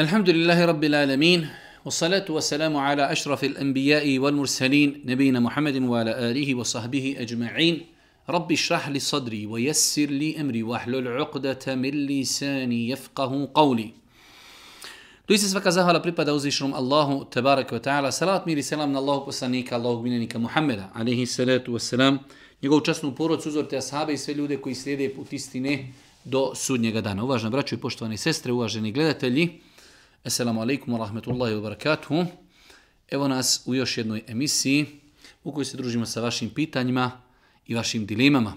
الحمد لله رب العالمين والصلاة والسلام على أشرف الأنبياء والمرسلين نبينا محمد وعلى آله وصحبه أجمعين رب اشرح لي صدري ويسر لي أمري واحلل عقدة من لساني يفقه قولي Doista svaka zahvala pripada uzvišenom Allahu, tebarek wa ta'ala, salat mir selam na Allahu poslanika, Allahu binenika Muhammeda, alihi salatu salam, njegovu časnu porodcu, uzorte ashabe i sve ljude koji slijede put istine do sudnjega dana. Uvažena braćo i poštovane sestre, uvaženi gledatelji, Assalamu alaikum wa rahmatullahi wa barakatuhu. Evo nas u još jednoj emisiji u kojoj se družimo sa vašim pitanjima i vašim dilemama.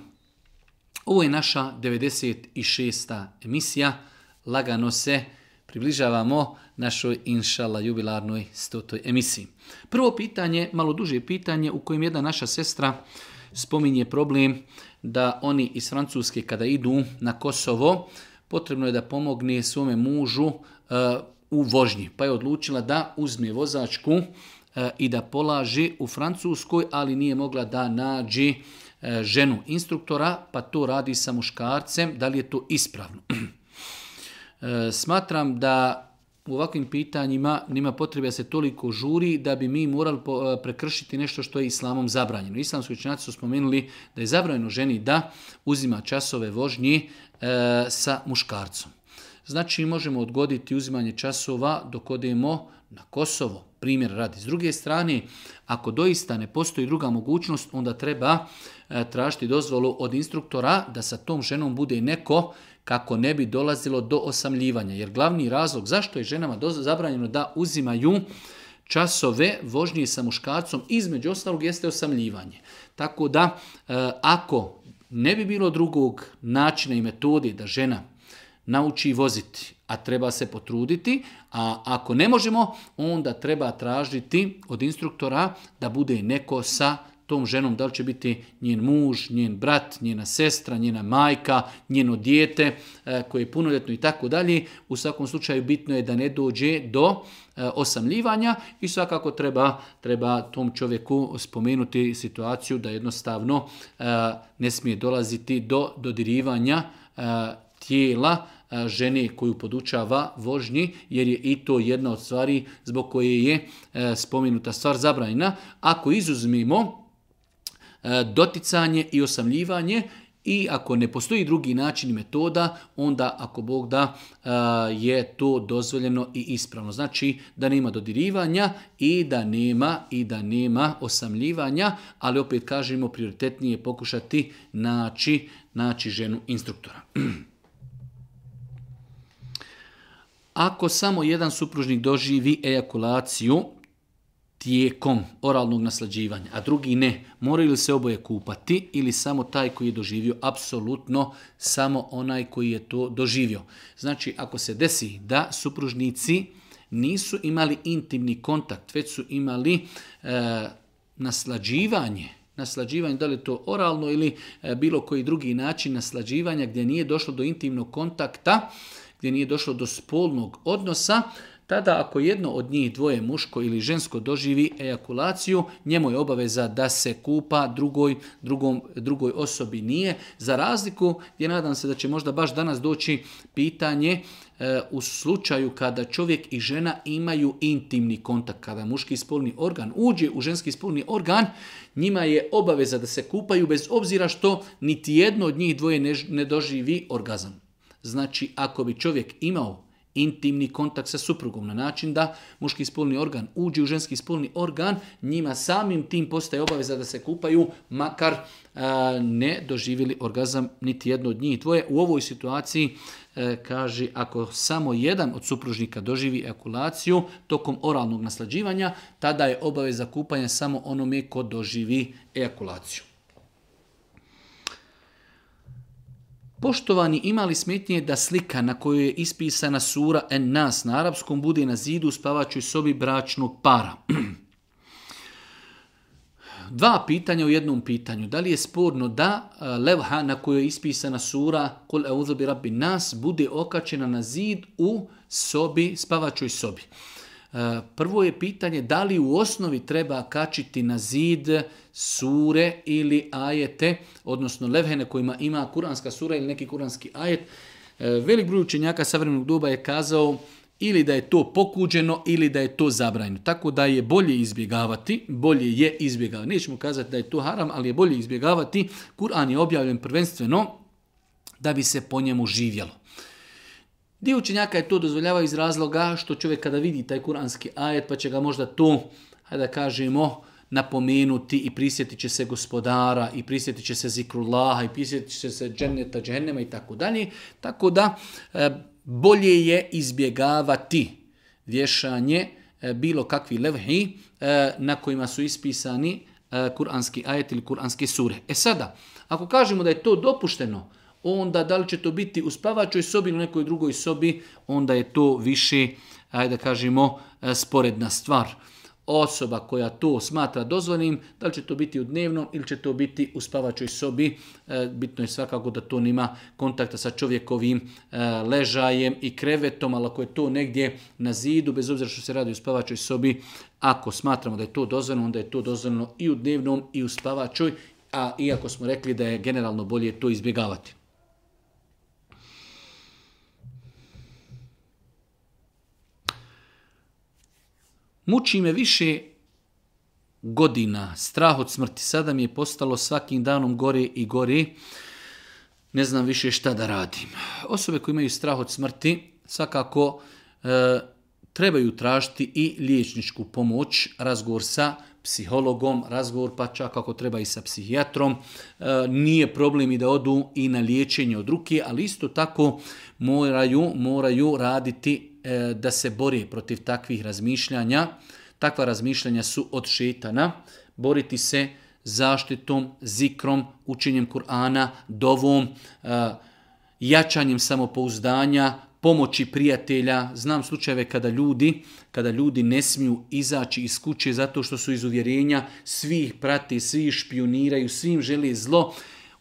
Ovo je naša 96. emisija. Lagano se približavamo našoj inšala jubilarnoj stotoj emisiji. Prvo pitanje, malo duže pitanje u kojem jedna naša sestra spominje problem da oni iz Francuske kada idu na Kosovo, potrebno je da pomogne svome mužu e, u vožnji, pa je odlučila da uzme vozačku e, i da polaži u Francuskoj, ali nije mogla da nađi e, ženu instruktora, pa to radi sa muškarcem, da li je to ispravno. E, smatram da u ovakvim pitanjima nema potrebe da se toliko žuri da bi mi morali prekršiti nešto što je islamom zabranjeno. Islamski učenjaci su spomenuli da je zabranjeno ženi da uzima časove vožnje sa muškarcom. Znači možemo odgoditi uzimanje časova dok odemo na Kosovo. Primjer radi. S druge strane, ako doista ne postoji druga mogućnost, onda treba e, tražiti dozvolu od instruktora da sa tom ženom bude neko kako ne bi dolazilo do osamljivanja. Jer glavni razlog zašto je ženama zabranjeno da uzimaju časove vožnje sa muškarcom, između ostalog jeste osamljivanje. Tako da, e, ako ne bi bilo drugog načina i metode da žena nauči voziti, a treba se potruditi, a ako ne možemo, onda treba tražiti od instruktora da bude neko sa tom ženom, da li će biti njen muž, njen brat, njena sestra, njena majka, njeno dijete e, koje je punoljetno i tako dalje. U svakom slučaju bitno je da ne dođe do e, osamljivanja i svakako treba, treba tom čovjeku spomenuti situaciju da jednostavno e, ne smije dolaziti do dodirivanja tijela žene koju podučava vožnji, jer je i to jedna od stvari zbog koje je e, spomenuta stvar zabranjena. Ako izuzmimo e, doticanje i osamljivanje, i ako ne postoji drugi način i metoda, onda ako Bog da e, je to dozvoljeno i ispravno. Znači da nema dodirivanja i da nema i da nema osamljivanja, ali opet kažemo prioritetnije pokušati naći ženu instruktora. Ako samo jedan supružnik doživi ejakulaciju tijekom oralnog naslađivanja, a drugi ne, moraju li se oboje kupati ili samo taj koji je doživio? Apsolutno samo onaj koji je to doživio. Znači, ako se desi da supružnici nisu imali intimni kontakt, već su imali e, naslađivanje, naslađivanje, da li je to oralno ili e, bilo koji drugi način naslađivanja gdje nije došlo do intimnog kontakta, gdje nije došlo do spolnog odnosa, tada ako jedno od njih dvoje muško ili žensko doživi ejakulaciju, njemu je obaveza da se kupa drugoj, drugom, drugoj osobi nije. Za razliku, gdje nadam se da će možda baš danas doći pitanje e, u slučaju kada čovjek i žena imaju intimni kontakt, kada muški spolni organ uđe u ženski spolni organ, njima je obaveza da se kupaju bez obzira što niti jedno od njih dvoje ne doživi orgazam. Znači, ako bi čovjek imao intimni kontakt sa suprugom na način da muški spolni organ uđe u ženski spolni organ, njima samim tim postaje obaveza da se kupaju, makar ne doživjeli orgazam niti jedno od njih dvoje. U ovoj situaciji e, kaže ako samo jedan od supružnika doživi ejakulaciju tokom oralnog naslađivanja, tada je obaveza kupanja samo onome ko doživi ejakulaciju. Poštovani, imali smetnje da slika na kojoj je ispisana sura en nas na arapskom bude na zidu u spavačoj sobi bračnog para? Dva pitanja u jednom pitanju. Da li je sporno da e, levha na kojoj je ispisana sura kol euzobi rabbi nas bude okačena na zid u sobi, spavačoj sobi? E, prvo je pitanje da li u osnovi treba kačiti na zid sure ili ajete, odnosno levhene kojima ima kuranska sura ili neki kuranski ajet. E, velik broj učenjaka savremenog doba je kazao ili da je to pokuđeno ili da je to zabranjeno. Tako da je bolje izbjegavati, bolje je izbjegavati. Nećemo kazati da je to haram, ali je bolje izbjegavati. Kur'an je objavljen prvenstveno da bi se po njemu živjelo. Dio učenjaka je to dozvoljavao iz razloga što čovjek kada vidi taj kuranski ajet pa će ga možda to, hajde da kažemo, napomenuti i prisjetit će se gospodara i prisjetit će se zikrullaha i prisjetit će se dženeta, dženema i tako dalje. Tako da e, bolje je izbjegavati vješanje e, bilo kakvi levhi e, na kojima su ispisani kuranski ajet ili kuranske sure. E sada, ako kažemo da je to dopušteno, onda da li će to biti u spavačoj sobi ili nekoj drugoj sobi, onda je to više, ajde da kažemo, e, sporedna stvar. Osoba koja to smatra dozvoljnim, da li će to biti u dnevnom ili će to biti u spavačoj sobi, e, bitno je svakako da to nima kontakta sa čovjekovim e, ležajem i krevetom, ali ako je to negdje na zidu, bez obzira što se radi u spavačoj sobi, ako smatramo da je to dozvoljeno, onda je to dozvoljeno i u dnevnom i u spavačoj, a iako smo rekli da je generalno bolje to izbjegavati. Muči me više godina, strah od smrti. Sada mi je postalo svakim danom gore i gore. Ne znam više šta da radim. Osobe koje imaju strah od smrti svakako e, trebaju tražiti i liječničku pomoć, razgovor sa psihologom, razgovor pa čak ako treba i sa psihijatrom. E, nije problem i da odu i na liječenje od ruke, ali isto tako moraju, moraju raditi E, da se bori protiv takvih razmišljanja. Takva razmišljanja su od šetana. Boriti se zaštitom, zikrom, učenjem Kur'ana, dovom, e, jačanjem samopouzdanja, pomoći prijatelja. Znam slučajeve kada ljudi, kada ljudi ne smiju izaći iz kuće zato što su iz uvjerenja, svi ih prati, svi ih špioniraju, svi im žele zlo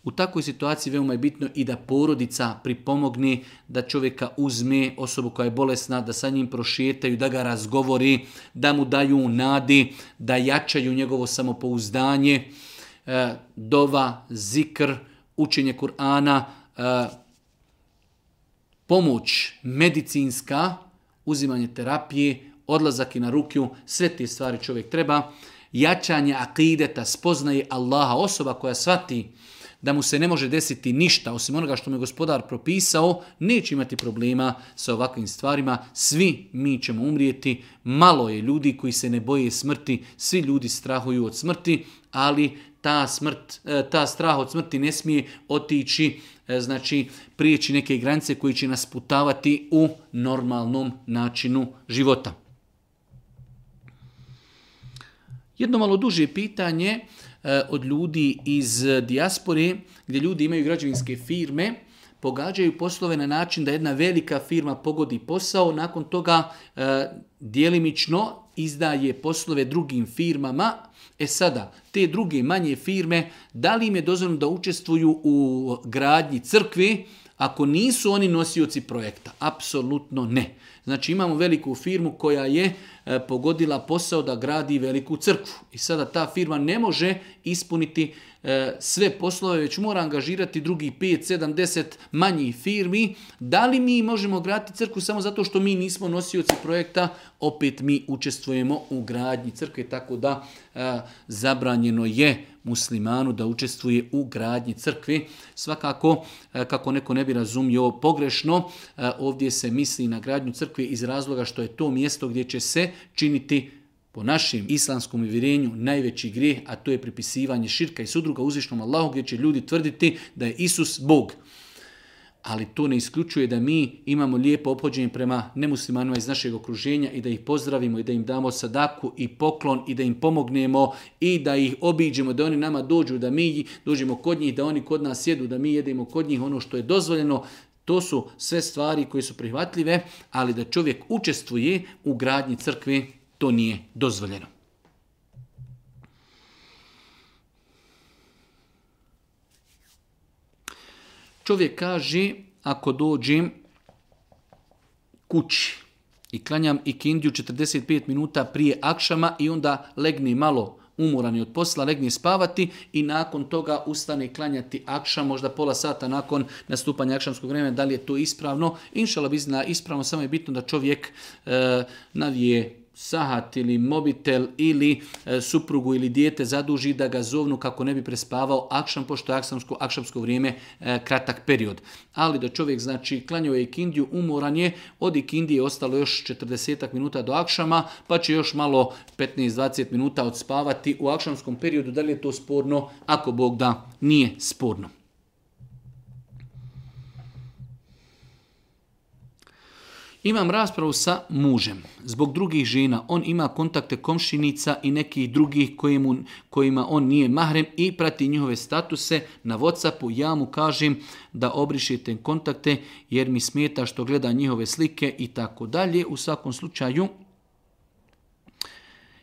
u takvoj situaciji veoma je bitno i da porodica pripomogne da čovjeka uzme osobu koja je bolesna, da sa njim prošetaju, da ga razgovori, da mu daju nadi, da jačaju njegovo samopouzdanje, e, dova, zikr, učenje Kur'ana, e, pomoć medicinska, uzimanje terapije, odlazak i na rukju, sve te stvari čovjek treba. Jačanje akideta, spoznaje Allaha, osoba koja svati da mu se ne može desiti ništa osim onoga što mu je gospodar propisao, neće imati problema sa ovakvim stvarima. Svi mi ćemo umrijeti, malo je ljudi koji se ne boje smrti, svi ljudi strahuju od smrti, ali ta, smrt, e, ta strah od smrti ne smije otići, e, znači prijeći neke granice koji će nas putavati u normalnom načinu života. Jedno malo duže pitanje, Eh, od ljudi iz eh, dijaspore gdje ljudi imaju građevinske firme, pogađaju poslove na način da jedna velika firma pogodi posao, nakon toga e, izdaje poslove drugim firmama. E sada, te druge manje firme, da li im je dozvoljeno da učestvuju u gradnji crkvi, ako nisu oni nosioci projekta? Apsolutno ne. Znači imamo veliku firmu koja je e, pogodila posao da gradi veliku crkvu. I sada ta firma ne može ispuniti e, sve poslove, već mora angažirati drugi 5, 7, 10 manji firmi. Da li mi možemo graditi crkvu samo zato što mi nismo nosioci projekta? Opet mi učestvujemo u gradnji crkve, tako da e, zabranjeno je muslimanu da učestvuje u gradnji crkve. Svakako, kako neko ne bi razumio pogrešno, ovdje se misli na gradnju crkve, crkvi iz razloga što je to mjesto gdje će se činiti po našem islamskom uvjerenju najveći grijeh, a to je pripisivanje širka i sudruga uzvišnom Allahu gdje će ljudi tvrditi da je Isus Bog. Ali to ne isključuje da mi imamo lijepo opođenje prema nemuslimanima iz našeg okruženja i da ih pozdravimo i da im damo sadaku i poklon i da im pomognemo i da ih obiđemo, da oni nama dođu, da mi dođemo kod njih, da oni kod nas sjedu, da mi jedemo kod njih ono što je dozvoljeno. To su sve stvari koje su prihvatljive, ali da čovjek učestvuje u gradnji crkve, to nije dozvoljeno. Čovjek kaže, ako dođem kući i klanjam ikindiju 45 minuta prije akšama i onda legni malo umoran od posla, legni spavati i nakon toga ustane klanjati akša, možda pola sata nakon nastupanja akšanskog vremena, da li je to ispravno. Inšala bi ispravno, samo je bitno da čovjek e, navije sahat ili mobitel ili e, suprugu ili dijete zaduži da ga zovnu kako ne bi prespavao akšam, pošto je akšamsko, akšamsko vrijeme e, kratak period. Ali da čovjek znači klanjao je ikindiju, umoran je, od ikindije je ostalo još 40 minuta do akšama, pa će još malo 15-20 minuta odspavati u akšamskom periodu. Da li je to sporno? Ako Bog da, nije sporno. Imam raspravu sa mužem. Zbog drugih žena on ima kontakte komšinica i nekih drugih kojima on nije mahrem i prati njihove statuse na Whatsappu. Ja mu kažem da obrišite kontakte jer mi smeta što gleda njihove slike i tako dalje. U svakom slučaju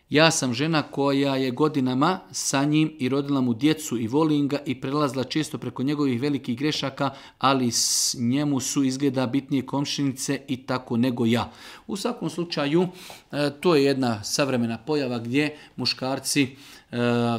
ja sam žena koja je godinama sa njim i rodila mu djecu i volim ga i prelazila često preko njegovih velikih grešaka, ali s njemu su izgleda bitnije komšinice i tako nego ja. U svakom slučaju, e, to je jedna savremena pojava gdje muškarci e,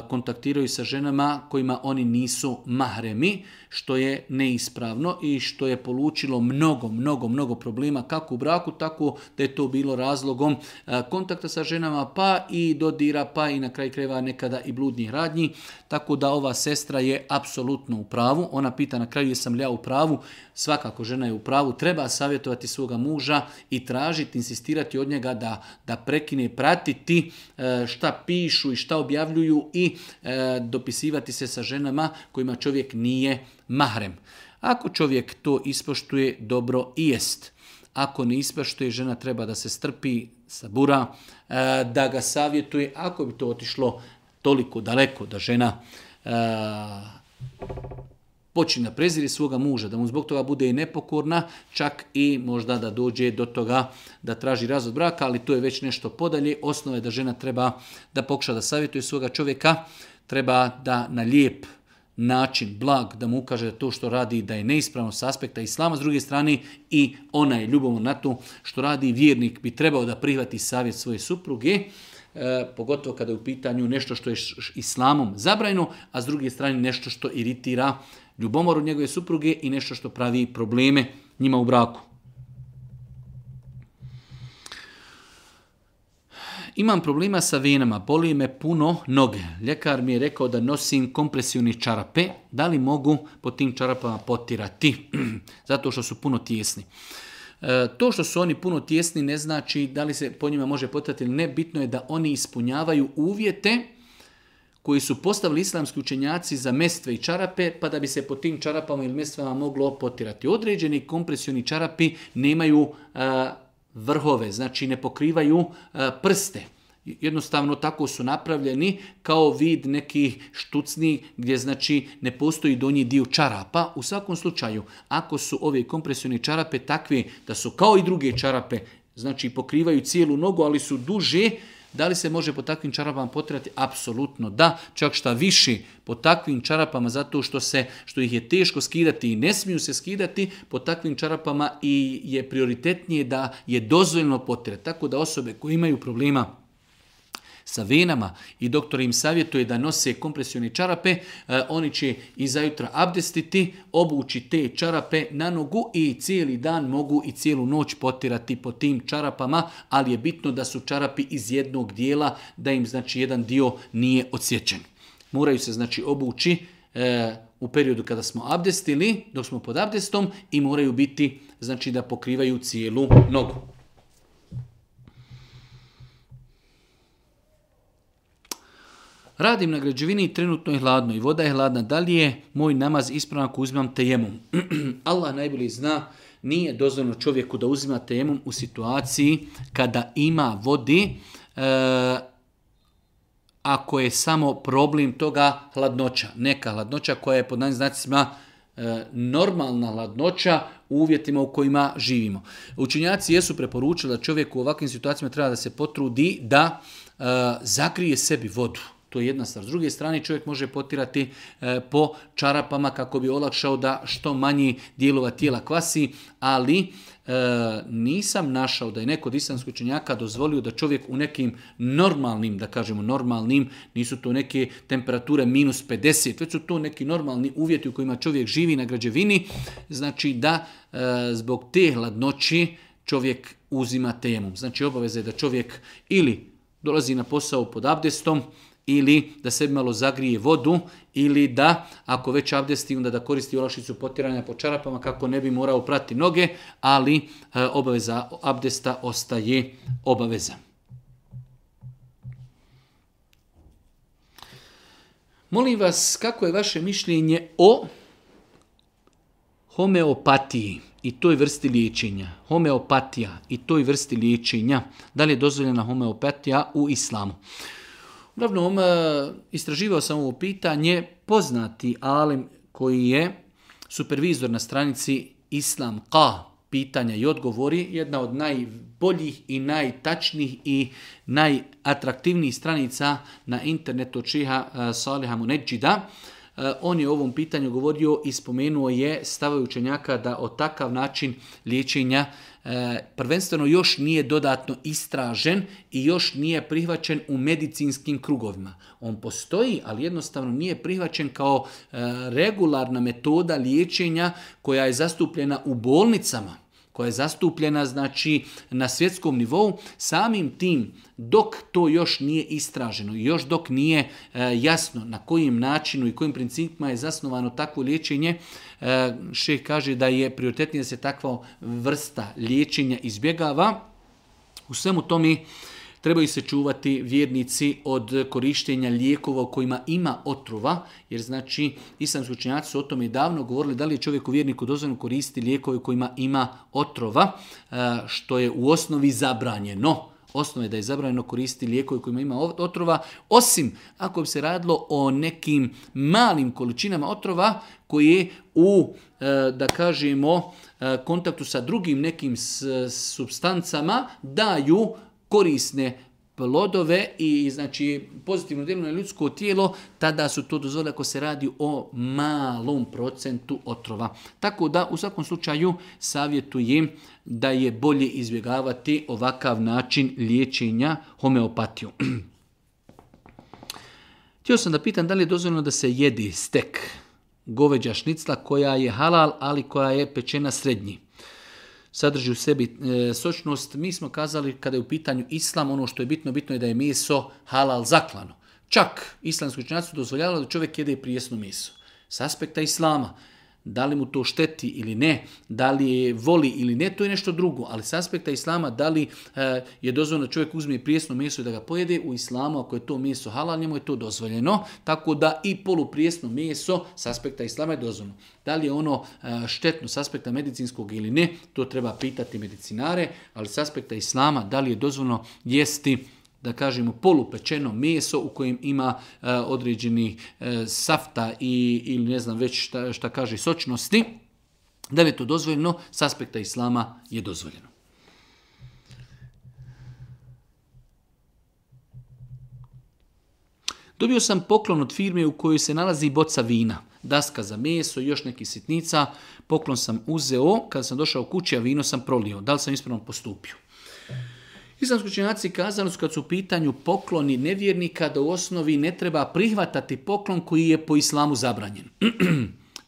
kontaktiraju sa ženama kojima oni nisu mahremi što je neispravno i što je polučilo mnogo, mnogo, mnogo problema kako u braku, tako da je to bilo razlogom e, kontakta sa ženama, pa i dodira, pa i na kraj kreva nekada i bludnih radnji. Tako da ova sestra je apsolutno u pravu. Ona pita na kraju jesam li ja u pravu. Svakako žena je u pravu. Treba savjetovati svoga muža i tražiti, insistirati od njega da, da prekine pratiti e, šta pišu i šta objavljuju i e, dopisivati se sa ženama kojima čovjek nije mahrem. Ako čovjek to ispoštuje, dobro i jest. Ako ne ispoštuje, žena treba da se strpi, sabura, e, da ga savjetuje. Ako bi to otišlo toliko daleko da žena e, počinje na svoga muža, da mu zbog toga bude i nepokorna, čak i možda da dođe do toga da traži razvod braka, ali to je već nešto podalje. Osnova je da žena treba da pokuša da savjetuje svoga čovjeka, treba da na lijep način, blag, da mu ukaže da to što radi da je neispravno s aspekta islama, s druge strane i ona je ljubomor na to što radi vjernik bi trebao da prihvati savjet svoje supruge, e, pogotovo kada je u pitanju nešto što je islamom zabrajno, a s druge strane nešto što iritira ljubomoru njegove supruge i nešto što pravi probleme njima u braku. Imam problema sa venama, boli me puno noge. Ljekar mi je rekao da nosim kompresivni čarape. Da li mogu po tim čarapama potirati? Zato što su puno tijesni? E, to što su oni puno tijesni ne znači da li se po njima može potirati ili ne. Bitno je da oni ispunjavaju uvjete koji su postavili islamski učenjaci za mestve i čarape, pa da bi se po tim čarapama ili mestvama moglo potirati. Određeni kompresivni čarapi nemaju e, vrhove, znači ne pokrivaju e, prste. Jednostavno tako su napravljeni kao vid nekih štucni gdje znači ne postoji donji dio čarapa. U svakom slučaju, ako su ove kompresione čarape takve da su kao i druge čarape, znači pokrivaju cijelu nogu, ali su duže, da li se može po takvim čarapama potirati? Apsolutno da, čak šta više po takvim čarapama zato što se što ih je teško skidati i ne smiju se skidati, po takvim čarapama i je prioritetnije da je dozvoljno potirati. Tako da osobe koje imaju problema sa venama i doktor im savjetuje da nose kompresione čarape, e, oni će i zajutra abdestiti, obući te čarape na nogu i cijeli dan mogu i cijelu noć potirati po tim čarapama, ali je bitno da su čarapi iz jednog dijela, da im znači jedan dio nije odsječen. Moraju se znači obući e, u periodu kada smo abdestili, dok smo pod abdestom i moraju biti znači da pokrivaju cijelu nogu. Radim na građevini, trenutno je hladno i voda je hladna. Da li je moj namaz ispravan ako uzimam tejemom? Allah najbolji zna, nije dozvoljeno čovjeku da uzima tejemom u situaciji kada ima vodi, e, ako je samo problem toga hladnoća. Neka hladnoća koja je pod našim znacima e, normalna hladnoća u uvjetima u kojima živimo. Učinjaci jesu preporučili da čovjek u ovakvim situacijama treba da se potrudi da e, zakrije sebi vodu to je jedna stvar. S druge strane, čovjek može potirati e, po čarapama kako bi olakšao da što manji dijelova tijela kvasi, ali e, nisam našao da je neko od činjaka dozvolio da čovjek u nekim normalnim, da kažemo normalnim, nisu to neke temperature minus 50, već su to neki normalni uvjeti u kojima čovjek živi na građevini, znači da e, zbog te hladnoći čovjek uzima temu. Znači obaveza je da čovjek ili dolazi na posao pod abdestom, ili da se malo zagrije vodu ili da, ako već abdesti, onda da koristi olašicu potiranja po čarapama kako ne bi morao prati noge, ali e, obaveza abdesta ostaje obaveza. Molim vas, kako je vaše mišljenje o homeopatiji i toj vrsti liječenja? Homeopatija i toj vrsti liječenja. Da li je dozvoljena homeopatija u islamu? Uglavnom, eh, istraživao sam ovo pitanje, poznati alim koji je supervizor na stranici Islam Ka, pitanja i odgovori, jedna od najboljih i najtačnijih i najatraktivnijih stranica na internetu Čiha eh, Saliha Muneđida. E, on je o ovom pitanju govorio i spomenuo je stavaju učenjaka da o takav način liječenja e, prvenstveno još nije dodatno istražen i još nije prihvaćen u medicinskim krugovima. On postoji, ali jednostavno nije prihvaćen kao e, regularna metoda liječenja koja je zastupljena u bolnicama koja je zastupljena znači na svjetskom nivou samim tim dok to još nije istraženo još dok nije e, jasno na kojim načinu i kojim principima je zasnovano takvo liječenje e, kaže da je prioritetnije da se takva vrsta liječenja izbjegava u svemu tome Trebaju se čuvati vjernici od korištenja lijekova u kojima ima otrova, jer znači islamski učenjaci su o tome i davno govorili da li je u vjerniku dozvanu koristi lijekove u kojima ima otrova, e, što je u osnovi zabranjeno je da je zabranjeno koristiti lijekove kojima ima otrova, osim ako bi se radilo o nekim malim količinama otrova koje u, e, da kažemo, e, kontaktu sa drugim nekim substancama daju korisne plodove i znači pozitivno djelo na ljudsko tijelo, tada su to dozvole ako se radi o malom procentu otrova. Tako da u svakom slučaju savjetujem da je bolje izbjegavati ovakav način liječenja homeopatiju. Htio sam da pitam da li je dozvoljeno da se jedi stek goveđa šnicla koja je halal, ali koja je pečena srednji sadrži u sebi e, sočnost, mi smo kazali kada je u pitanju islam, ono što je bitno, bitno je da je meso halal zaklano. Čak islamsko učenjaci su da čovjek jede prijesno meso. S aspekta islama, da li mu to šteti ili ne, da li je voli ili ne, to je nešto drugo. Ali s aspekta islama, da li e, je dozvoljeno da čovjek uzme prijesno meso i da ga pojede, u islamu ako je to meso halal, njemu je to dozvoljeno. Tako da i poluprijesno meso s aspekta islama je dozvoljeno. Da li je ono e, štetno s aspekta medicinskog ili ne, to treba pitati medicinare, ali s aspekta islama da li je dozvoljeno jesti da kažemo polupečeno meso u kojem ima e, određeni e, safta i, ili ne znam već šta, šta kaže sočnosti, da li je to dozvoljeno? S aspekta islama je dozvoljeno. Dobio sam poklon od firme u kojoj se nalazi boca vina, daska za meso i još neki sitnica. Poklon sam uzeo, kada sam došao kući, a vino sam prolio. Da li sam ispravno postupio? Islamski učenjaci kazali su kad su u pitanju pokloni nevjernika da u osnovi ne treba prihvatati poklon koji je po islamu zabranjen.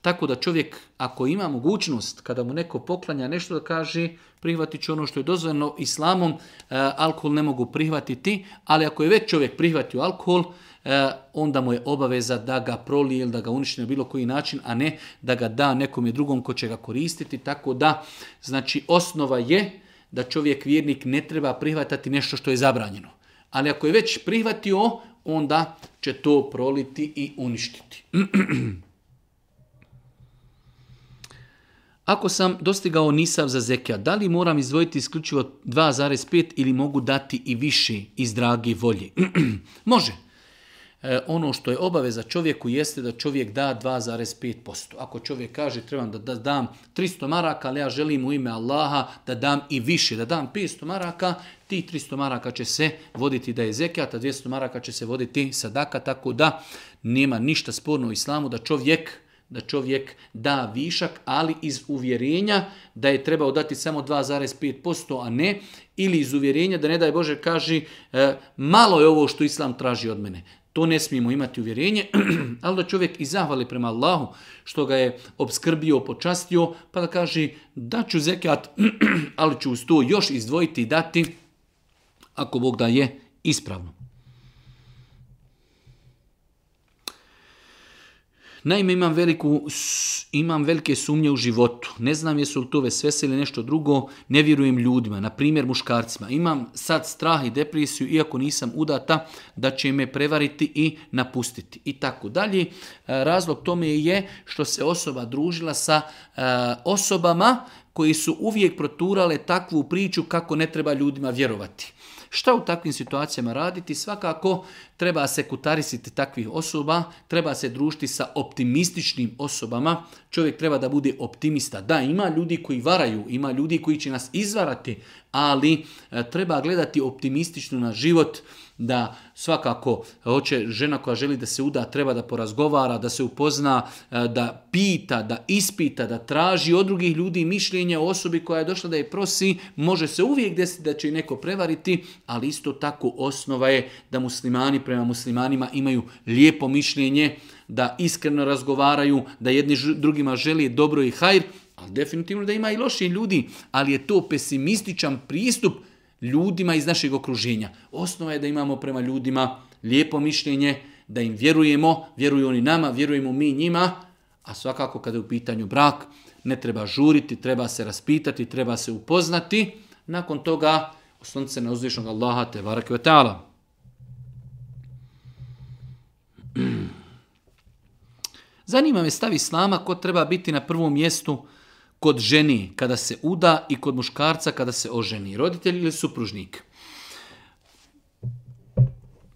Tako da čovjek ako ima mogućnost kada mu neko poklanja nešto da kaže prihvatit ću ono što je dozvoljeno islamom, e, alkohol ne mogu prihvatiti, ali ako je već čovjek prihvatio alkohol, e, onda mu je obaveza da ga prolije ili da ga uništi na bilo koji način, a ne da ga da nekom je drugom ko će ga koristiti. Tako da, znači, osnova je da čovjek vjernik ne treba prihvatati nešto što je zabranjeno. Ali ako je već prihvatio, onda će to proliti i uništiti. Ako sam dostigao nisav za zekija, da li moram izdvojiti isključivo 2,5 ili mogu dati i više iz dragi volje? Može. E, ono što je obaveza čovjeku jeste da čovjek da 2,5%. Ako čovjek kaže trebam da dam 300 maraka, ali ja želim u ime Allaha da dam i više, da dam 500 maraka, ti 300 maraka će se voditi da je zekat, 200 maraka će se voditi sadaka, tako da nema ništa sporno u islamu da čovjek da čovjek da višak, ali iz uvjerenja da je trebao dati samo 2,5%, a ne, ili iz uvjerenja da ne daj Bože kaži e, malo je ovo što Islam traži od mene. To ne smijemo imati uvjerenje, ali da čovjek i zahvali prema Allahu što ga je obskrbio, počastio, pa da kaže da ću zekat, ali ću uz to još izdvojiti i dati, ako Bog da je ispravno. Naime, imam, veliku, imam velike sumnje u životu. Ne znam jesu li to vesvese ili nešto drugo. Ne vjerujem ljudima, na primjer muškarcima. Imam sad strah i depresiju, iako nisam udata, da će me prevariti i napustiti. I tako dalje. E, razlog tome je što se osoba družila sa e, osobama koji su uvijek proturale takvu priču kako ne treba ljudima vjerovati. Šta u takvim situacijama raditi? Svakako treba se kutarisiti takvih osoba, treba se družiti sa optimističnim osobama, čovjek treba da bude optimista. Da, ima ljudi koji varaju, ima ljudi koji će nas izvarati, ali e, treba gledati optimistično na život, da svakako hoće žena koja želi da se uda treba da porazgovara, da se upozna, e, da pita, da ispita, da traži od drugih ljudi mišljenje o osobi koja je došla da je prosi, može se uvijek desiti da će i neko prevariti, ali isto tako osnova je da muslimani prema muslimanima imaju lijepo mišljenje, da iskreno razgovaraju, da jedni drugima želi dobro i hajr, ali definitivno da ima i loši ljudi, ali je to pesimističan pristup ljudima iz našeg okruženja. Osnova je da imamo prema ljudima lijepo mišljenje, da im vjerujemo, vjeruju oni nama, vjerujemo mi njima, a svakako kada je u pitanju brak, ne treba žuriti, treba se raspitati, treba se upoznati. Nakon toga, oslonce na uzvišnog Allaha te varake Zanima me stavi slama ko treba biti na prvom mjestu kod ženi kada se uda i kod muškarca kada se oženi, roditelj ili supružnik.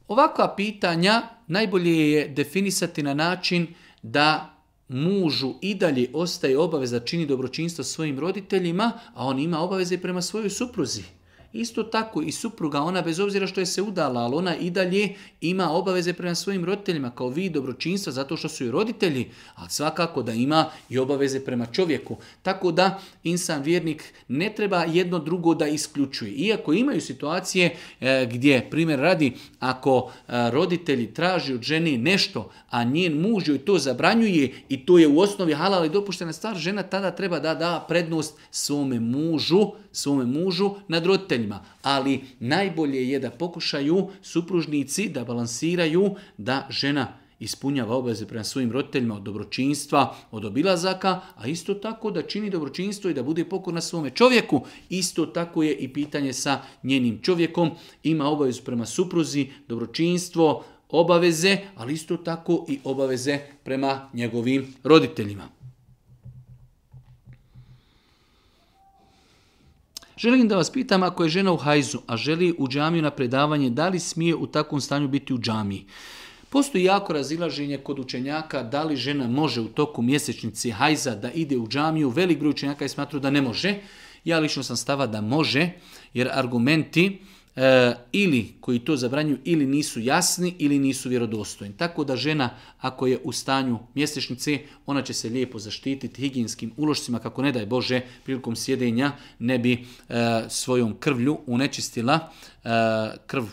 Ovakva pitanja najbolje je definisati na način da mužu i dalje ostaje obaveza čini dobročinstvo svojim roditeljima, a on ima obaveze i prema svojoj supruzi. Isto tako i supruga, ona bez obzira što je se udala, ali ona i dalje ima obaveze prema svojim roditeljima kao vi dobročinstva zato što su i roditelji, ali svakako da ima i obaveze prema čovjeku. Tako da insan vjernik ne treba jedno drugo da isključuje. Iako imaju situacije e, gdje, primjer radi, ako e, roditelji traži od žene nešto, a njen muž joj to zabranjuje i to je u osnovi halal i dopuštena stvar, žena tada treba da da prednost svome mužu, svome mužu nad roditeljima pitanjima, ali najbolje je da pokušaju supružnici da balansiraju da žena ispunjava obaveze prema svojim roditeljima od dobročinstva, od obilazaka, a isto tako da čini dobročinstvo i da bude pokorna svome čovjeku. Isto tako je i pitanje sa njenim čovjekom. Ima obavezu prema supruzi, dobročinstvo, obaveze, ali isto tako i obaveze prema njegovim roditeljima. Želim da vas pitam, ako je žena u hajzu, a želi u džamiju na predavanje, da li smije u takvom stanju biti u džamiji? Postoji jako razilaženje kod učenjaka da li žena može u toku mjesečnice hajza da ide u džamiju. Velik broj učenjaka je smatruo da ne može. Ja lično sam stava da može, jer argumenti E, ili koji to zabranju ili nisu jasni ili nisu vjerodostojni. Tako da žena ako je u stanju mjesečnice, ona će se lijepo zaštititi higijenskim ulošcima kako ne daj Bože prilikom sjedenja ne bi e, svojom krvlju unečistila e, krv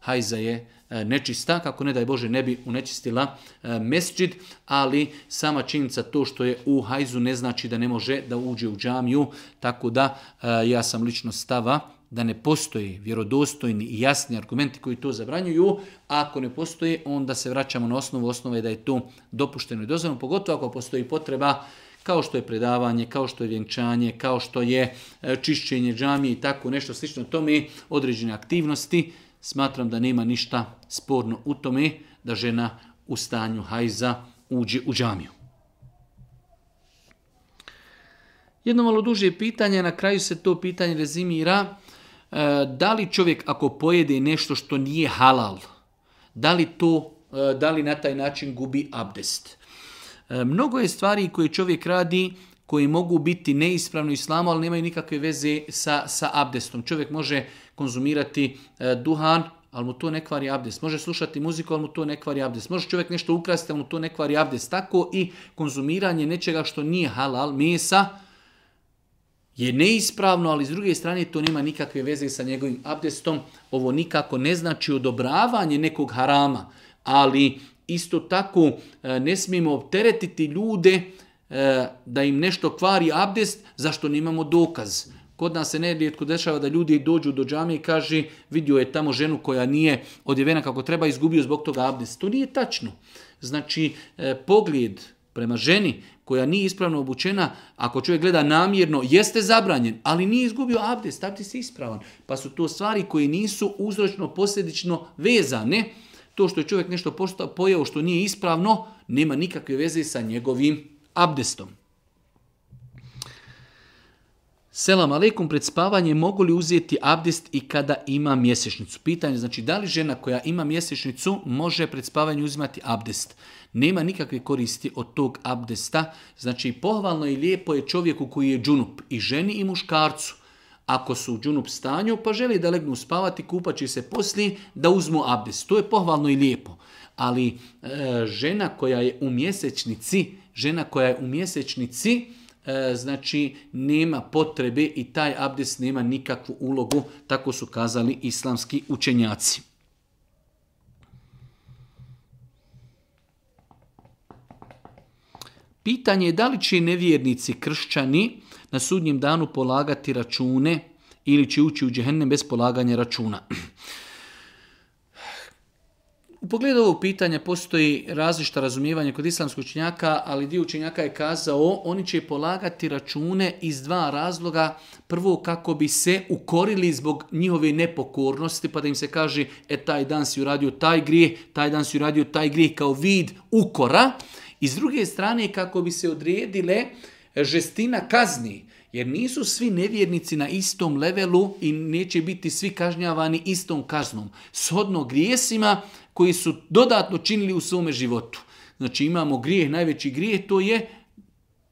hajza je e, nečista, kako ne daj Bože ne bi unečistila mesđid, ali sama činjenica to što je u hajzu ne znači da ne može da uđe u džamiju, tako da ja sam lično stava da ne postoji vjerodostojni i jasni argumenti koji to zabranjuju, a ako ne postoji, onda se vraćamo na osnovu osnove da je to dopušteno i dozvoljeno, pogotovo ako postoji potreba kao što je predavanje, kao što je vjenčanje, kao što je e, čišćenje džamije i tako nešto slično tome, određene aktivnosti, smatram da nema ništa sporno u tome da žena u stanju hajza uđe u džamiju. Jedno malo duže pitanje, na kraju se to pitanje rezimira E, da li čovjek ako pojede nešto što nije halal, da li to, e, da li na taj način gubi abdest. E, mnogo je stvari koje čovjek radi koje mogu biti neispravni u islamu, ali nemaju nikakve veze sa, sa abdestom. Čovjek može konzumirati duhan, ali mu to ne kvari abdest. Može slušati muziku, ali mu to ne kvari abdest. Može čovjek nešto ukrasti, ali mu to ne kvari abdest. Tako i konzumiranje nečega što nije halal, mesa, je neispravno, ali s druge strane to nema nikakve veze sa njegovim abdestom. Ovo nikako ne znači odobravanje nekog harama, ali isto tako e, ne smijemo opteretiti ljude e, da im nešto kvari abdest, zašto nemamo dokaz. Kod nas se nerijetko dešava da ljudi dođu do džame i kaže vidio je tamo ženu koja nije odjevena kako treba, izgubio zbog toga abdest. To nije tačno. Znači, e, pogled prema ženi koja nije ispravno obučena, ako čovjek gleda namjerno, jeste zabranjen, ali nije izgubio abdest, abdest se ispravan. Pa su to stvari koje nisu uzročno posljedično vezane. To što je čovjek nešto pojao što nije ispravno, nema nikakve veze sa njegovim abdestom. Selam aleikum, pred spavanje mogu li uzeti abdest i kada ima mjesečnicu? Pitanje, znači da li žena koja ima mjesečnicu može pred spavanje uzimati abdest? Nema nikakve koristi od tog abdesta. Znači pohvalno i lijepo je čovjeku koji je džunup i ženi i muškarcu. Ako su u džunup stanju pa želi da legnu spavati, kupat će se poslije da uzmu abdest. To je pohvalno i lijepo. Ali e, žena koja je u mjesečnici, žena koja je u mjesečnici, E, znači nema potrebe i taj abdest nema nikakvu ulogu, tako su kazali islamski učenjaci. Pitanje je da li će nevjernici kršćani na sudnjem danu polagati račune ili će ući u džehennem bez polaganja računa pogledu ovog pitanja postoji različita razumijevanje kod islamskog učenjaka, ali dio učenjaka je kazao oni će polagati račune iz dva razloga. Prvo kako bi se ukorili zbog njihove nepokornosti, pa da im se kaže e taj dan si uradio taj grijeh, taj dan si uradio taj grijeh kao vid ukora. I s druge strane kako bi se odrijedile žestina kazni, jer nisu svi nevjernici na istom levelu i neće biti svi kažnjavani istom kaznom. Shodno grijesima koji su dodatno činili u svome životu. Znači imamo grijeh, najveći grijeh to je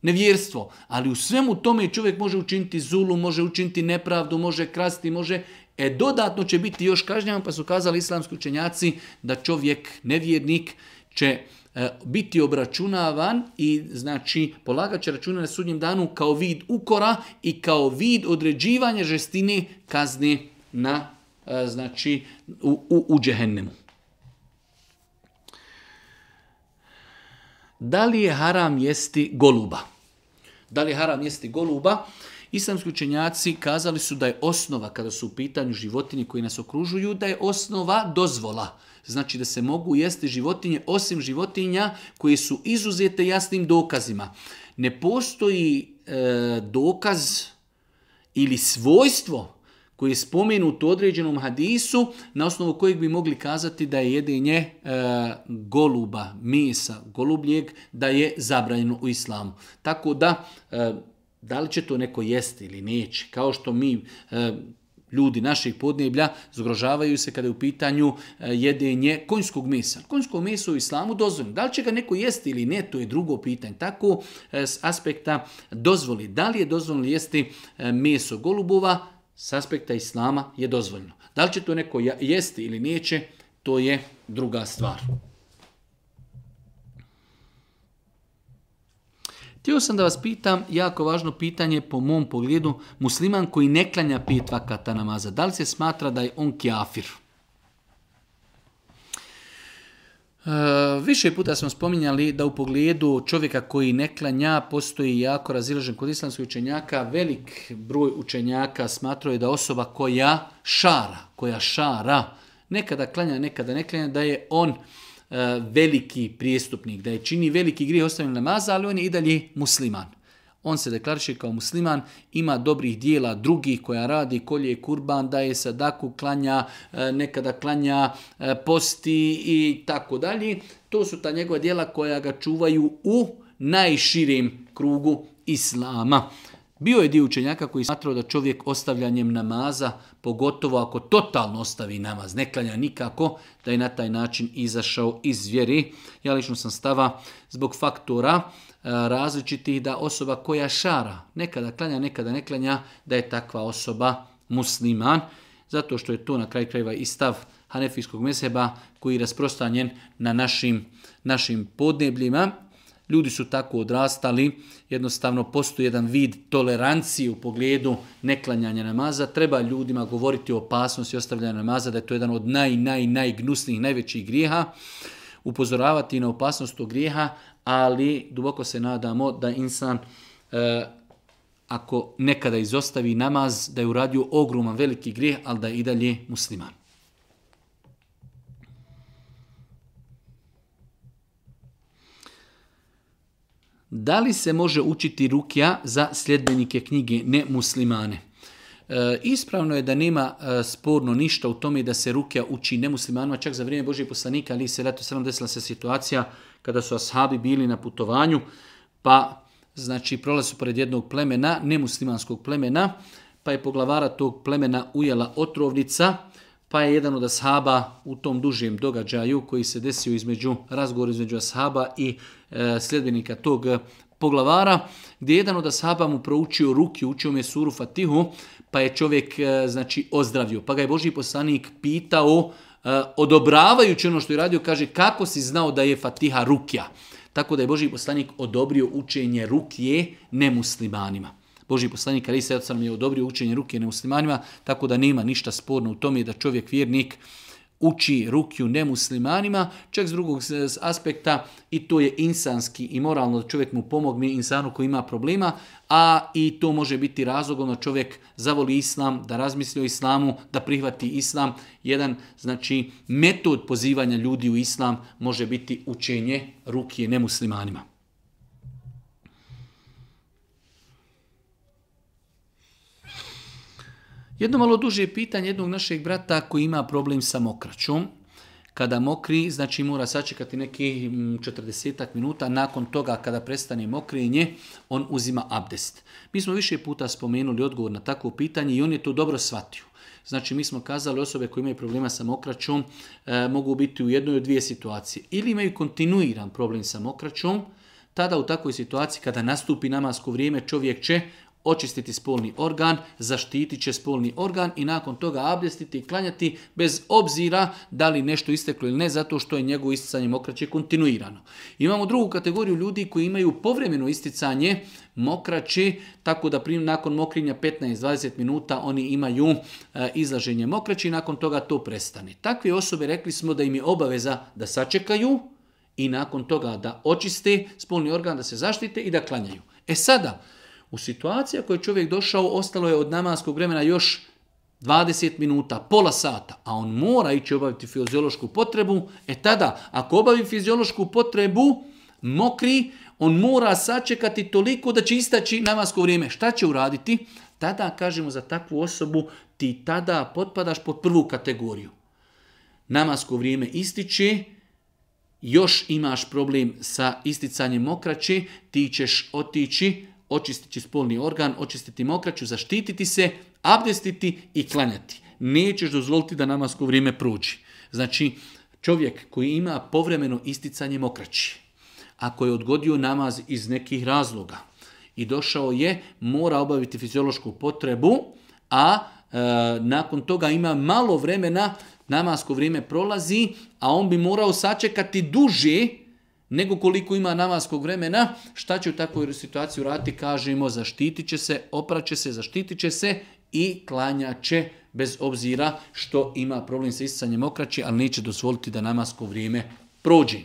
nevjerstvo. Ali u svemu tome čovjek može učiniti zulu, može učiniti nepravdu, može krasti, može... E dodatno će biti još kažnjavan, pa su kazali islamski učenjaci da čovjek, nevjernik, će e, biti obračunavan i znači polagat će računa na sudnjem danu kao vid ukora i kao vid određivanja žestine kazni na e, znači u, u, u džehennemu. da li je haram jesti goluba? Da li je haram jesti goluba? Islamski učenjaci kazali su da je osnova, kada su u pitanju životinje koji nas okružuju, da je osnova dozvola. Znači da se mogu jesti životinje osim životinja koje su izuzete jasnim dokazima. Ne postoji e, dokaz ili svojstvo koji je spomenut u određenom hadisu, na osnovu kojeg bi mogli kazati da je jedinje e, goluba, mesa, golubljeg, da je zabranjeno u islamu. Tako da, e, da li će to neko jesti ili neće, kao što mi e, ljudi naših podneblja zgrožavaju se kada je u pitanju jedenje konjskog mesa. Konjsko meso u islamu dozvoljeno. Da li će ga neko jesti ili ne, to je drugo pitanje. Tako s aspekta dozvoli. Da li je dozvoljeno jesti meso golubova, s aspekta islama je dozvoljno. Da li će to neko jesti ili neće, to je druga stvar. Htio sam da vas pitam, jako važno pitanje po mom pogledu, musliman koji ne klanja pet vakata namaza, da li se smatra da je on kjafir? E, više puta smo spominjali da u pogledu čovjeka koji ne klanja postoji jako razilažen kod islamskih učenjaka. Velik broj učenjaka je da osoba koja šara, koja šara, nekada klanja, nekada ne klanja, da je on e, veliki prijestupnik, da je čini veliki grijeh ostavljen maza, ali on je i dalje musliman on se deklariše kao musliman, ima dobrih dijela drugih koja radi, kolje kurban, daje sadaku, klanja, e, nekada klanja e, posti i tako dalje. To su ta njegova dijela koja ga čuvaju u najširim krugu islama. Bio je dio učenjaka koji smatrao da čovjek ostavljanjem namaza, pogotovo ako totalno ostavi namaz, ne klanja nikako, da je na taj način izašao iz vjeri. Ja lično sam stava zbog faktora E, različitih da osoba koja šara, nekada klanja, nekada ne klanja, da je takva osoba musliman, zato što je to na kraj krajeva i stav Hanefijskog meseba koji je rasprostanjen na našim, našim podnebljima. Ljudi su tako odrastali, jednostavno postoji jedan vid tolerancije u pogledu neklanjanja namaza. Treba ljudima govoriti o opasnosti ostavljanja namaza, da je to jedan od naj, naj, najgnusnijih, najvećih grijeha upozoravati na opasnost tog grijeha, ali duboko se nadamo da insan e, ako nekada izostavi namaz, da je uradio ogroman veliki grijeh, ali da je i dalje musliman. Da li se može učiti rukja za sljedbenike knjige muslimane? E, ispravno je da nema e, sporno ništa u tome da se ruke uči nemuslimanima, čak za vrijeme Božije poslanika, ali se leto sram desila se situacija kada su ashabi bili na putovanju, pa znači prolazu pored jednog plemena, nemuslimanskog plemena, pa je poglavara tog plemena ujela otrovnica, pa je jedan od ashaba u tom dužijem događaju koji se desio između razgovor između ashaba i e, sljedbenika tog poglavara, gdje jedan od ashaba mu proučio ruki, učio me suru Fatihu, pa je čovjek e, znači, ozdravio. Pa ga je Boži poslanik pitao, e, odobravajući ono što je radio, kaže kako si znao da je Fatiha rukja. Tako da je Boži poslanik odobrio učenje rukije nemuslimanima. Boži poslanik Ali Sajad je odobrio učenje ruke nemuslimanima, tako da nema ništa sporno u tome da čovjek vjernik uči rukiju nemuslimanima, čak s drugog aspekta i to je insanski i moralno da čovjek mu pomogne insanu koji ima problema, a i to može biti razlog da ono, čovjek zavoli islam, da razmisli o islamu, da prihvati islam. Jedan znači metod pozivanja ljudi u islam može biti učenje rukije nemuslimanima. Jedno malo duže pitanje jednog našeg brata koji ima problem sa mokraćom. Kada mokri, znači mora sačekati neki 40 mm, minuta, nakon toga kada prestane mokrenje, on uzima abdest. Mi smo više puta spomenuli odgovor na takvo pitanje i on je to dobro shvatio. Znači, mi smo kazali osobe koje imaju problema sa mokraćom e, mogu biti u jednoj od dvije situacije. Ili imaju kontinuiran problem sa mokraćom, tada u takvoj situaciji kada nastupi namasko vrijeme čovjek će očistiti spolni organ, zaštiti će spolni organ i nakon toga abdestiti i klanjati bez obzira da li nešto isteklo ili ne, zato što je njegovo isticanje mokraće kontinuirano. Imamo drugu kategoriju ljudi koji imaju povremeno isticanje mokraće, tako da prim, nakon mokrinja 15-20 minuta oni imaju e, izlaženje mokraće i nakon toga to prestane. Takve osobe rekli smo da im je obaveza da sačekaju i nakon toga da očiste spolni organ, da se zaštite i da klanjaju. E sada, u situaciji koje je čovjek došao, ostalo je od namaskog vremena još 20 minuta, pola sata, a on mora ići obaviti fiziološku potrebu, e tada, ako obavi fiziološku potrebu, mokri, on mora sačekati toliko da će istaći namasko vrijeme. Šta će uraditi? Tada, kažemo, za takvu osobu ti tada potpadaš pod prvu kategoriju. Namasko vrijeme ističe, još imaš problem sa isticanjem mokraće, ti ćeš otići očistiti spolni organ, očistiti mokraću, zaštititi se, abdestiti i klanjati. Nećeš dozvoliti da namasko vrijeme pruđi. Znači, čovjek koji ima povremeno isticanje mokraći, ako je odgodio namaz iz nekih razloga i došao je, mora obaviti fiziološku potrebu, a e, nakon toga ima malo vremena, namasko vrijeme prolazi, a on bi morao sačekati duže nego koliko ima namaskog vremena, šta će u takvoj situaciji urati? kažemo zaštitit će se, opraće se, zaštitit će se i klanja će bez obzira što ima problem sa iscanjem okraće, ali neće dozvoliti da namasko vrijeme prođi.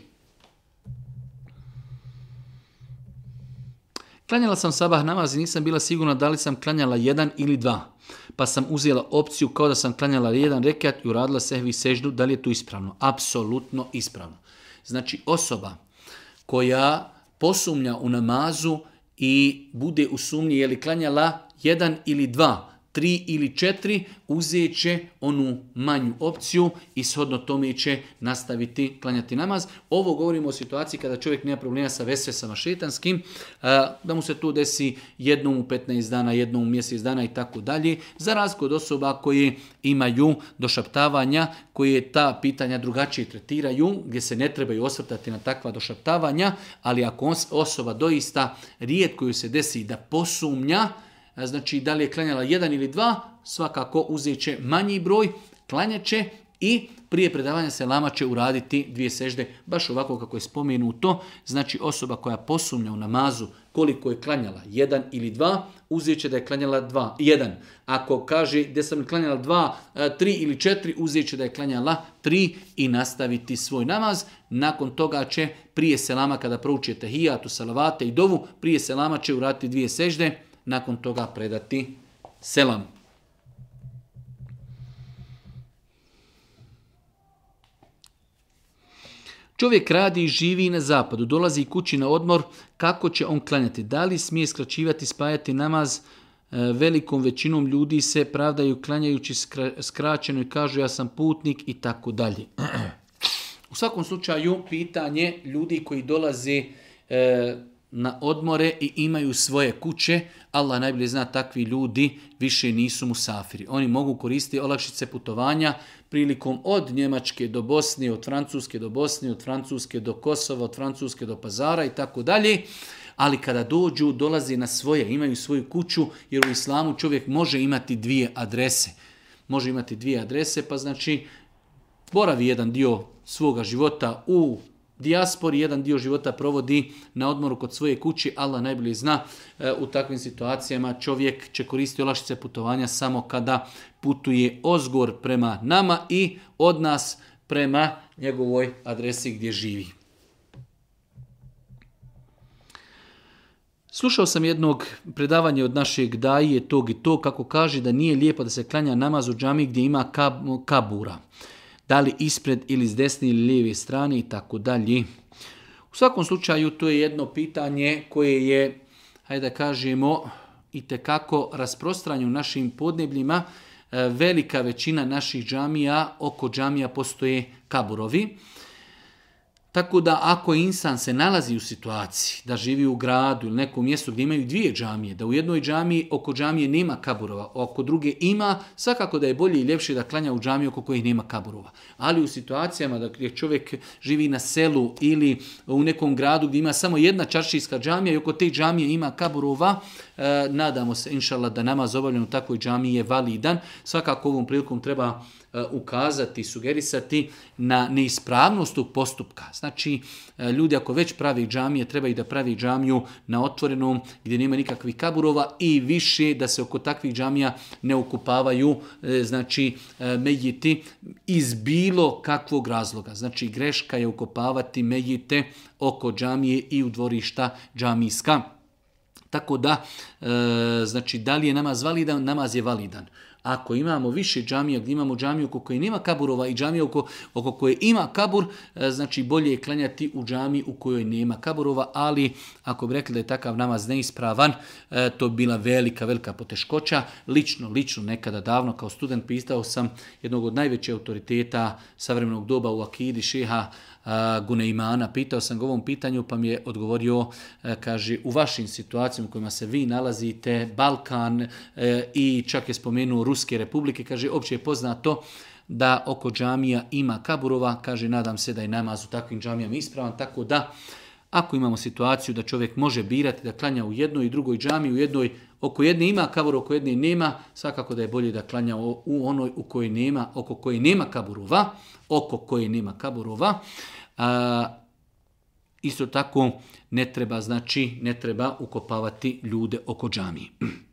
Klanjala sam sabah namaz i nisam bila sigurna da li sam klanjala jedan ili dva. Pa sam uzela opciju kao da sam klanjala jedan rekat i uradila sehvi seždu, da li je to ispravno? Apsolutno ispravno. Znači osoba koja posumnja u namazu i bude u sumnji je li klanjala jedan ili dva, tri ili četiri, uzet će onu manju opciju i shodno tome će nastaviti klanjati namaz. Ovo govorimo o situaciji kada čovjek nema problema sa vesvesama šetanskim, e, da mu se to desi jednom u 15 dana, jednom u mjesec dana i tako dalje, za razliku od osoba koje imaju došaptavanja, koje ta pitanja drugačije tretiraju, gdje se ne trebaju osvrtati na takva došaptavanja, ali ako osoba doista rijetko ju se desi da posumnja, E, znači da li je klanjala jedan ili dva, svakako uzet će manji broj, klanjat će i prije predavanja selama će uraditi dvije sežde, baš ovako kako je spomenuto. Znači osoba koja posumnja u namazu koliko je klanjala, jedan ili dva, uzet će da je klanjala dva, jedan. Ako kaže da sam klanjala dva, e, tri ili četiri, uzet će da je klanjala tri i nastaviti svoj namaz. Nakon toga će prije selama kada proučite hijatu, salavate i dovu, prije selama će uraditi dvije sežde, nakon toga predati selam. Čovjek radi i živi na zapadu, dolazi kući na odmor, kako će on klanjati? Da li smije skraćivati, spajati namaz? E, velikom većinom ljudi se pravdaju klanjajući skraćeno i kažu ja sam putnik i tako dalje. U svakom slučaju pitanje ljudi koji dolaze e, na odmore i imaju svoje kuće, Allah najbolje zna takvi ljudi više nisu musafiri. Oni mogu koristiti olakšice putovanja prilikom od Njemačke do Bosne, od Francuske do Bosne, od Francuske do Kosova, od Francuske do Pazara i tako dalje. Ali kada dođu, dolazi na svoje, imaju svoju kuću, jer u islamu čovjek može imati dvije adrese. Može imati dvije adrese, pa znači boravi jedan dio svoga života u dijaspori, jedan dio života provodi na odmoru kod svoje kući, Allah najbolje zna, e, u takvim situacijama čovjek će koristiti olašice putovanja samo kada putuje ozgor prema nama i od nas prema njegovoj adresi gdje živi. Slušao sam jednog predavanja od našeg daje tog i to kako kaže da nije lijepo da se klanja namaz u džami gdje ima kabura da li ispred ili s desne ili lijeve strane i tako dalje. U svakom slučaju to je jedno pitanje koje je, hajde da kažemo, i tekako rasprostranju našim podnebljima. E, velika većina naših džamija, oko džamija postoje kaburovi. Tako da ako insan se nalazi u situaciji da živi u gradu ili nekom mjestu gdje imaju dvije džamije, da u jednoj džamiji oko džamije nema kaburova, oko druge ima, svakako da je bolje i ljepše da klanja u džamiji oko kojih nema kaburova. Ali u situacijama da gdje čovjek živi na selu ili u nekom gradu gdje ima samo jedna čaršijska džamija i oko te džamije ima kaburova, e, nadamo se inšala da namaz obavljen u takvoj džamiji je validan. Svakako ovom prilikom treba E, ukazati, sugerisati na neispravnost tog postupka. Znači, e, ljudi ako već pravi džamije, treba i da pravi džamiju na otvorenom gdje nema nikakvih kaburova i više da se oko takvih džamija ne okupavaju e, znači, medjiti iz bilo kakvog razloga. Znači, greška je ukopavati mejite oko džamije i u dvorišta džamijska. Tako da, znači, da li je namaz validan? Namaz je validan. Ako imamo više džamija gdje imamo džamiju oko koje nema kaburova i džamiju oko, oko koje ima kabur, e, znači bolje je klanjati u džami u kojoj nema kaburova, ali ako bi rekli da je takav namaz neispravan, e, to bi bila velika, velika poteškoća. Lično, lično nekada davno kao student pitao sam jednog od najvećih autoriteta savremenog doba u Akidi, šeha e, Guneimana. Pitao sam ga ovom pitanju pa mi je odgovorio, e, kaže, u vašim situacijama u kojima se vi nalazite, Balkan i čak je spomenuo Ruske republike, kaže, opće je poznato da oko džamija ima kaburova, kaže, nadam se da je namaz u takvim džamijama ispravan, tako da ako imamo situaciju da čovjek može birati da klanja u jednoj i drugoj džami, u jednoj oko jedne ima kaburu, oko jedne nema, svakako da je bolje da klanja u onoj u kojoj nema, oko koje nema kaburova, oko koje nema kaburova. A, isto tako ne treba znači ne treba ukopavati ljude oko džamije.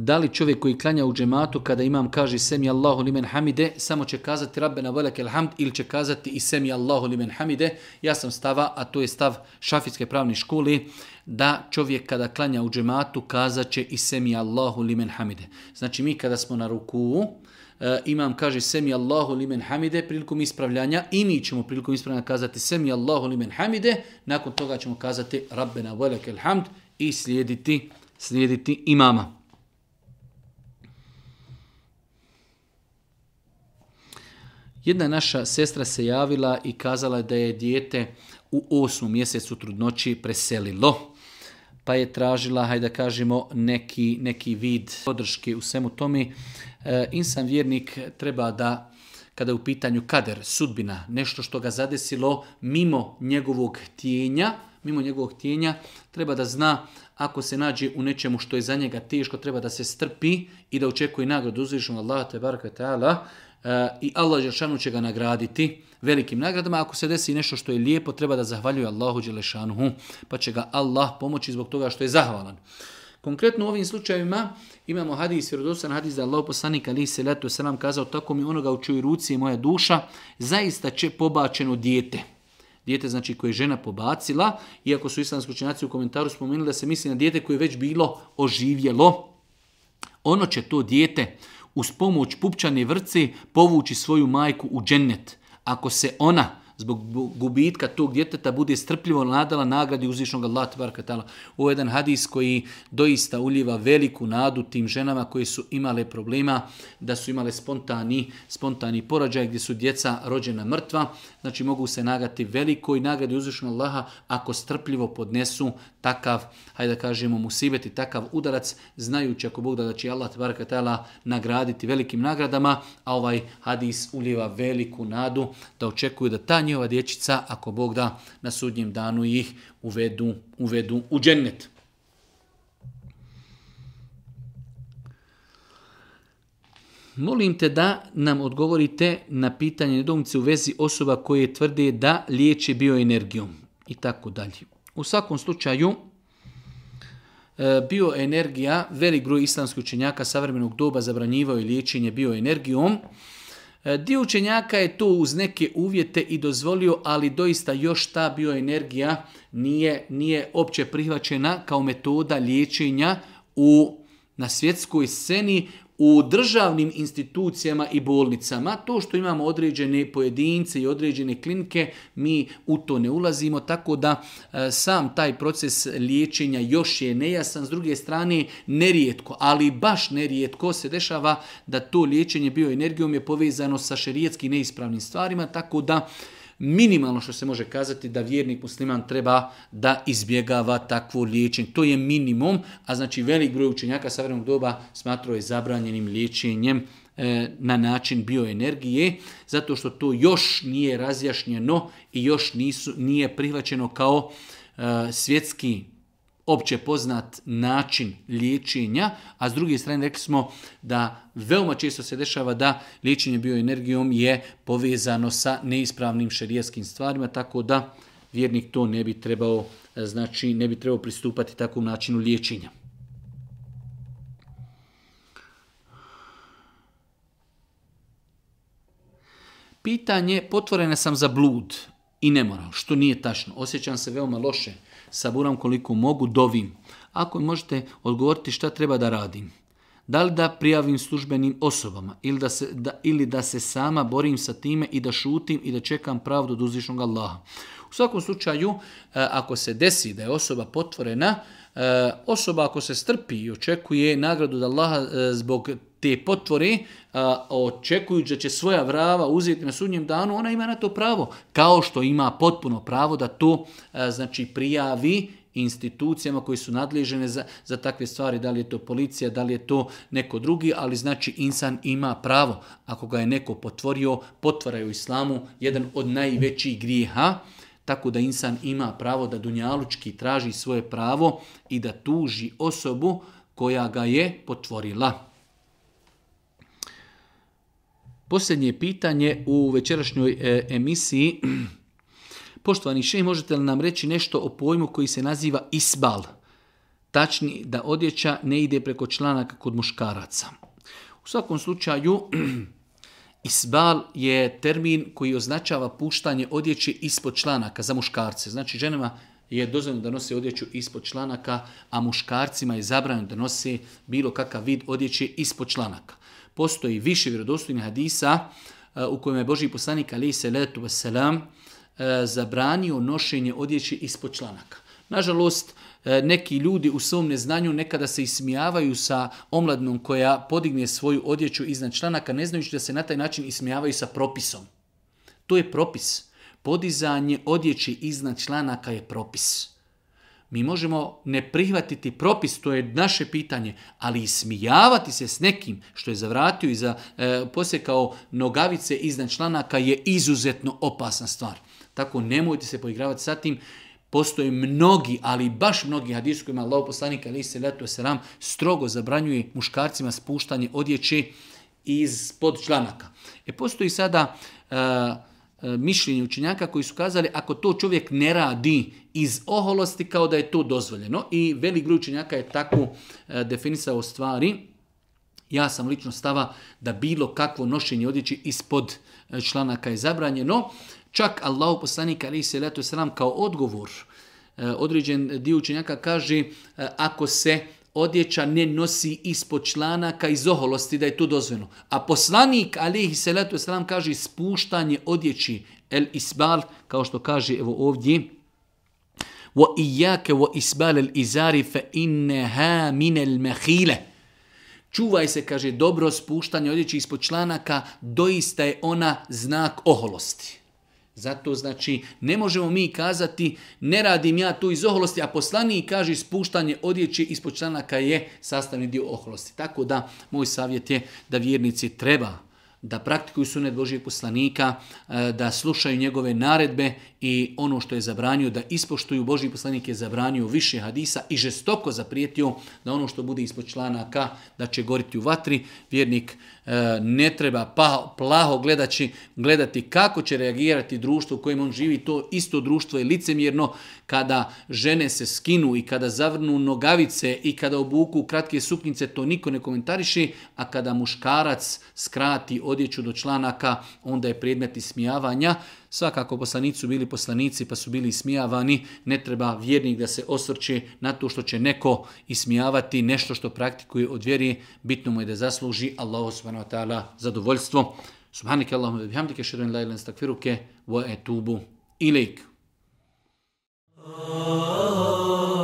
da li čovjek koji klanja u džematu kada imam kaže semi Allahu limen hamide, samo će kazati Rabbena velekel hamd ili će kazati i semi Allahu limen hamide. Ja sam stava, a to je stav šafijske pravne škole, da čovjek kada klanja u džematu kazat će i semi Allahu limen hamide. Znači mi kada smo na ruku, e, imam kaže semi Allahu limen hamide prilikom ispravljanja i mi ćemo prilikom ispravljanja kazati semi Allahu limen hamide, nakon toga ćemo kazati Rabbena velekel hamd i slijediti, slijediti imama. Jedna naša sestra se javila i kazala da je dijete u osmu mjesecu trudnoći preselilo, pa je tražila, hajde da kažemo, neki, neki vid podrške u svemu tome. E, insan vjernik treba da kada je u pitanju kader, sudbina, nešto što ga zadesilo mimo njegovog tijenja, mimo njegovog tijenja, treba da zna ako se nađe u nečemu što je za njega teško, treba da se strpi i da očekuje nagradu. uzvišnog Allaha, te baraka ala, E, i Allah Đelešanu će ga nagraditi velikim nagradama. Ako se desi nešto što je lijepo, treba da zahvaljuje Allahu Đelešanu pa će ga Allah pomoći zbog toga što je zahvalan. Konkretno u ovim slučajevima imamo hadis, vjerodostan hadis da Allah poslanik ali se letu selam kazao tako mi onoga u čoj ruci je moja duša, zaista će pobačeno dijete. Dijete znači koje je žena pobacila, iako su islamski učenjaci u komentaru spomenuli da se misli na dijete koje je već bilo oživjelo, ono će to dijete uz pomoć pupčane vrci, povući svoju majku u džennet, ako se ona zbog gubitka tog djeteta bude strpljivo nadala nagradi uzvišnog Allah katala Ovo je jedan hadis koji doista uljeva veliku nadu tim ženama koje su imale problema, da su imale spontani, spontani gdje su djeca rođena mrtva. Znači mogu se nagati velikoj nagradi uzvišnog Allaha ako strpljivo podnesu takav, hajde da kažemo, musibet i takav udarac, znajući ako Bog da, će Allah tebara nagraditi velikim nagradama, a ovaj hadis uljeva veliku nadu da očekuju da ta njihova dječica, ako Bog da, na sudnjem danu ih uvedu, uvedu u džennet. Molim te da nam odgovorite na pitanje nedomice u vezi osoba koje tvrde da liječe bioenergijom i tako dalje. U svakom slučaju, e, bioenergija, velik broj islamskih učenjaka savremenog doba zabranjivao je liječenje bioenergijom. E, dio učenjaka je to uz neke uvjete i dozvolio, ali doista još ta bioenergija nije, nije opće prihvaćena kao metoda liječenja u, na svjetskoj sceni u državnim institucijama i bolnicama, to što imamo određene pojedince i određene klinike, mi u to ne ulazimo, tako da e, sam taj proces liječenja još je nejasan. S druge strane, nerijetko, ali baš nerijetko se dešava da to liječenje bioenergijom je povezano sa šerijetski neispravnim stvarima, tako da minimalno što se može kazati da vjernik musliman treba da izbjegava takvo liječenje. To je minimum, a znači velik broj učenjaka savremenog doba smatrao je zabranjenim liječenjem e, na način bioenergije, zato što to još nije razjašnjeno i još nisu, nije prihvaćeno kao e, svjetski opće poznat način liječenja, a s druge strane rekli smo da veoma često se dešava da liječenje bioenergijom je povezano sa neispravnim šerijskim stvarima, tako da vjernik to ne bi trebao, e, znači ne bi trebao pristupati takvom načinu liječenja. Pitanje, potvorena sam za blud i nemoral, što nije tačno. Osjećam se veoma loše saburam koliko mogu, dovim. Ako možete odgovoriti šta treba da radim. Da li da prijavim službenim osobama ili da, se, da, ili da se sama borim sa time i da šutim i da čekam pravdu od uzvišnog Allaha. U svakom slučaju, e, ako se desi da je osoba potvorena, Eh, osoba ako se strpi i očekuje nagradu od Allaha eh, zbog te potvore, eh, očekujući da će svoja vrava uzeti na sudnjem danu, ona ima na to pravo. Kao što ima potpuno pravo da to znači prijavi institucijama koji su nadležene za, za takve stvari, da li je to policija, da li je to neko drugi, ali znači insan ima pravo. Ako ga je neko potvorio, u islamu jedan od najvećih grijeha, tako da insan ima pravo da dunjalučki traži svoje pravo i da tuži osobu koja ga je potvorila. Posljednje pitanje u večerašnjoj e, emisiji. Poštovani še, možete li nam reći nešto o pojmu koji se naziva isbal? Tačni da odjeća ne ide preko članaka kod muškaraca. U svakom slučaju, Isbal je termin koji označava puštanje odjeće ispod članaka za muškarce. Znači ženama je dozvoljeno da nose odjeću ispod članaka, a muškarcima je zabranjeno da nose bilo kakav vid odjeće ispod članaka. Postoji više vjerodostojnih hadisa eh, u kojima je Boži poslanik ali se letu zabranio nošenje odjeće ispod članaka. Nažalost, E, neki ljudi u svom neznanju nekada se ismijavaju sa omladnom koja podigne svoju odjeću iznad članaka, ne znajući da se na taj način ismijavaju sa propisom. To je propis. Podizanje odjeći iznad članaka je propis. Mi možemo ne prihvatiti propis, to je naše pitanje, ali ismijavati se s nekim što je zavratio i za, e, posjekao nogavice iznad članaka je izuzetno opasna stvar. Tako nemojte se poigravati sa tim Postoje mnogi, ali baš mnogi hadis kojima Allah poslanik ali se letu seram strogo zabranjuje muškarcima spuštanje odjeće iz pod članaka. E postoji sada e, e mišljenje učinjaka koji su kazali ako to čovjek ne radi iz oholosti kao da je to dozvoljeno i velik broj učinjaka je tako e, definisao stvari. Ja sam lično stava da bilo kakvo nošenje odjeći ispod e, članaka je zabranjeno. Čak Allahu poslanik ali se letu sram kao odgovor e, određen dio učenjaka kaže e, ako se odjeća ne nosi ispod članaka iz oholosti da je to dozvoljeno. A poslanik alihi salatu selam kaže spuštanje odjeći el isbal kao što kaže evo ovdje wa iyyaka wa isbal al izari fa innaha min al Čuvaj se, kaže, dobro spuštanje odjeći ispod članaka, doista je ona znak oholosti. Zato znači ne možemo mi kazati ne radim ja tu iz oholosti, a poslaniji kaže spuštanje odjeće ispod članaka je sastavni dio oholosti. Tako da moj savjet je da vjernici treba da praktikuju sunet Božijeg poslanika, e, da slušaju njegove naredbe i ono što je zabranio, da ispoštuju Božji poslanike je zabranio više hadisa i žestoko zaprijetio da ono što bude ispod članaka da će goriti u vatri. Vjernik e, ne treba pa, plaho gledači gledati kako će reagirati društvo u kojem on živi. To isto društvo je licemjerno kada žene se skinu i kada zavrnu nogavice i kada obuku kratke suknjice, to niko ne komentariši, a kada muškarac skrati odjeću do članaka, onda je predmet ismijavanja. Svakako poslanici su bili poslanici pa su bili ismijavani. Ne treba vjernik da se osvrće na to što će neko ismijavati, nešto što praktikuje od vjeri. Bitno mu je da zasluži Allah subhanahu wa ta'ala zadovoljstvo. Subhanike Allahumma bihamdike an la wa ilik. Oh, oh, oh.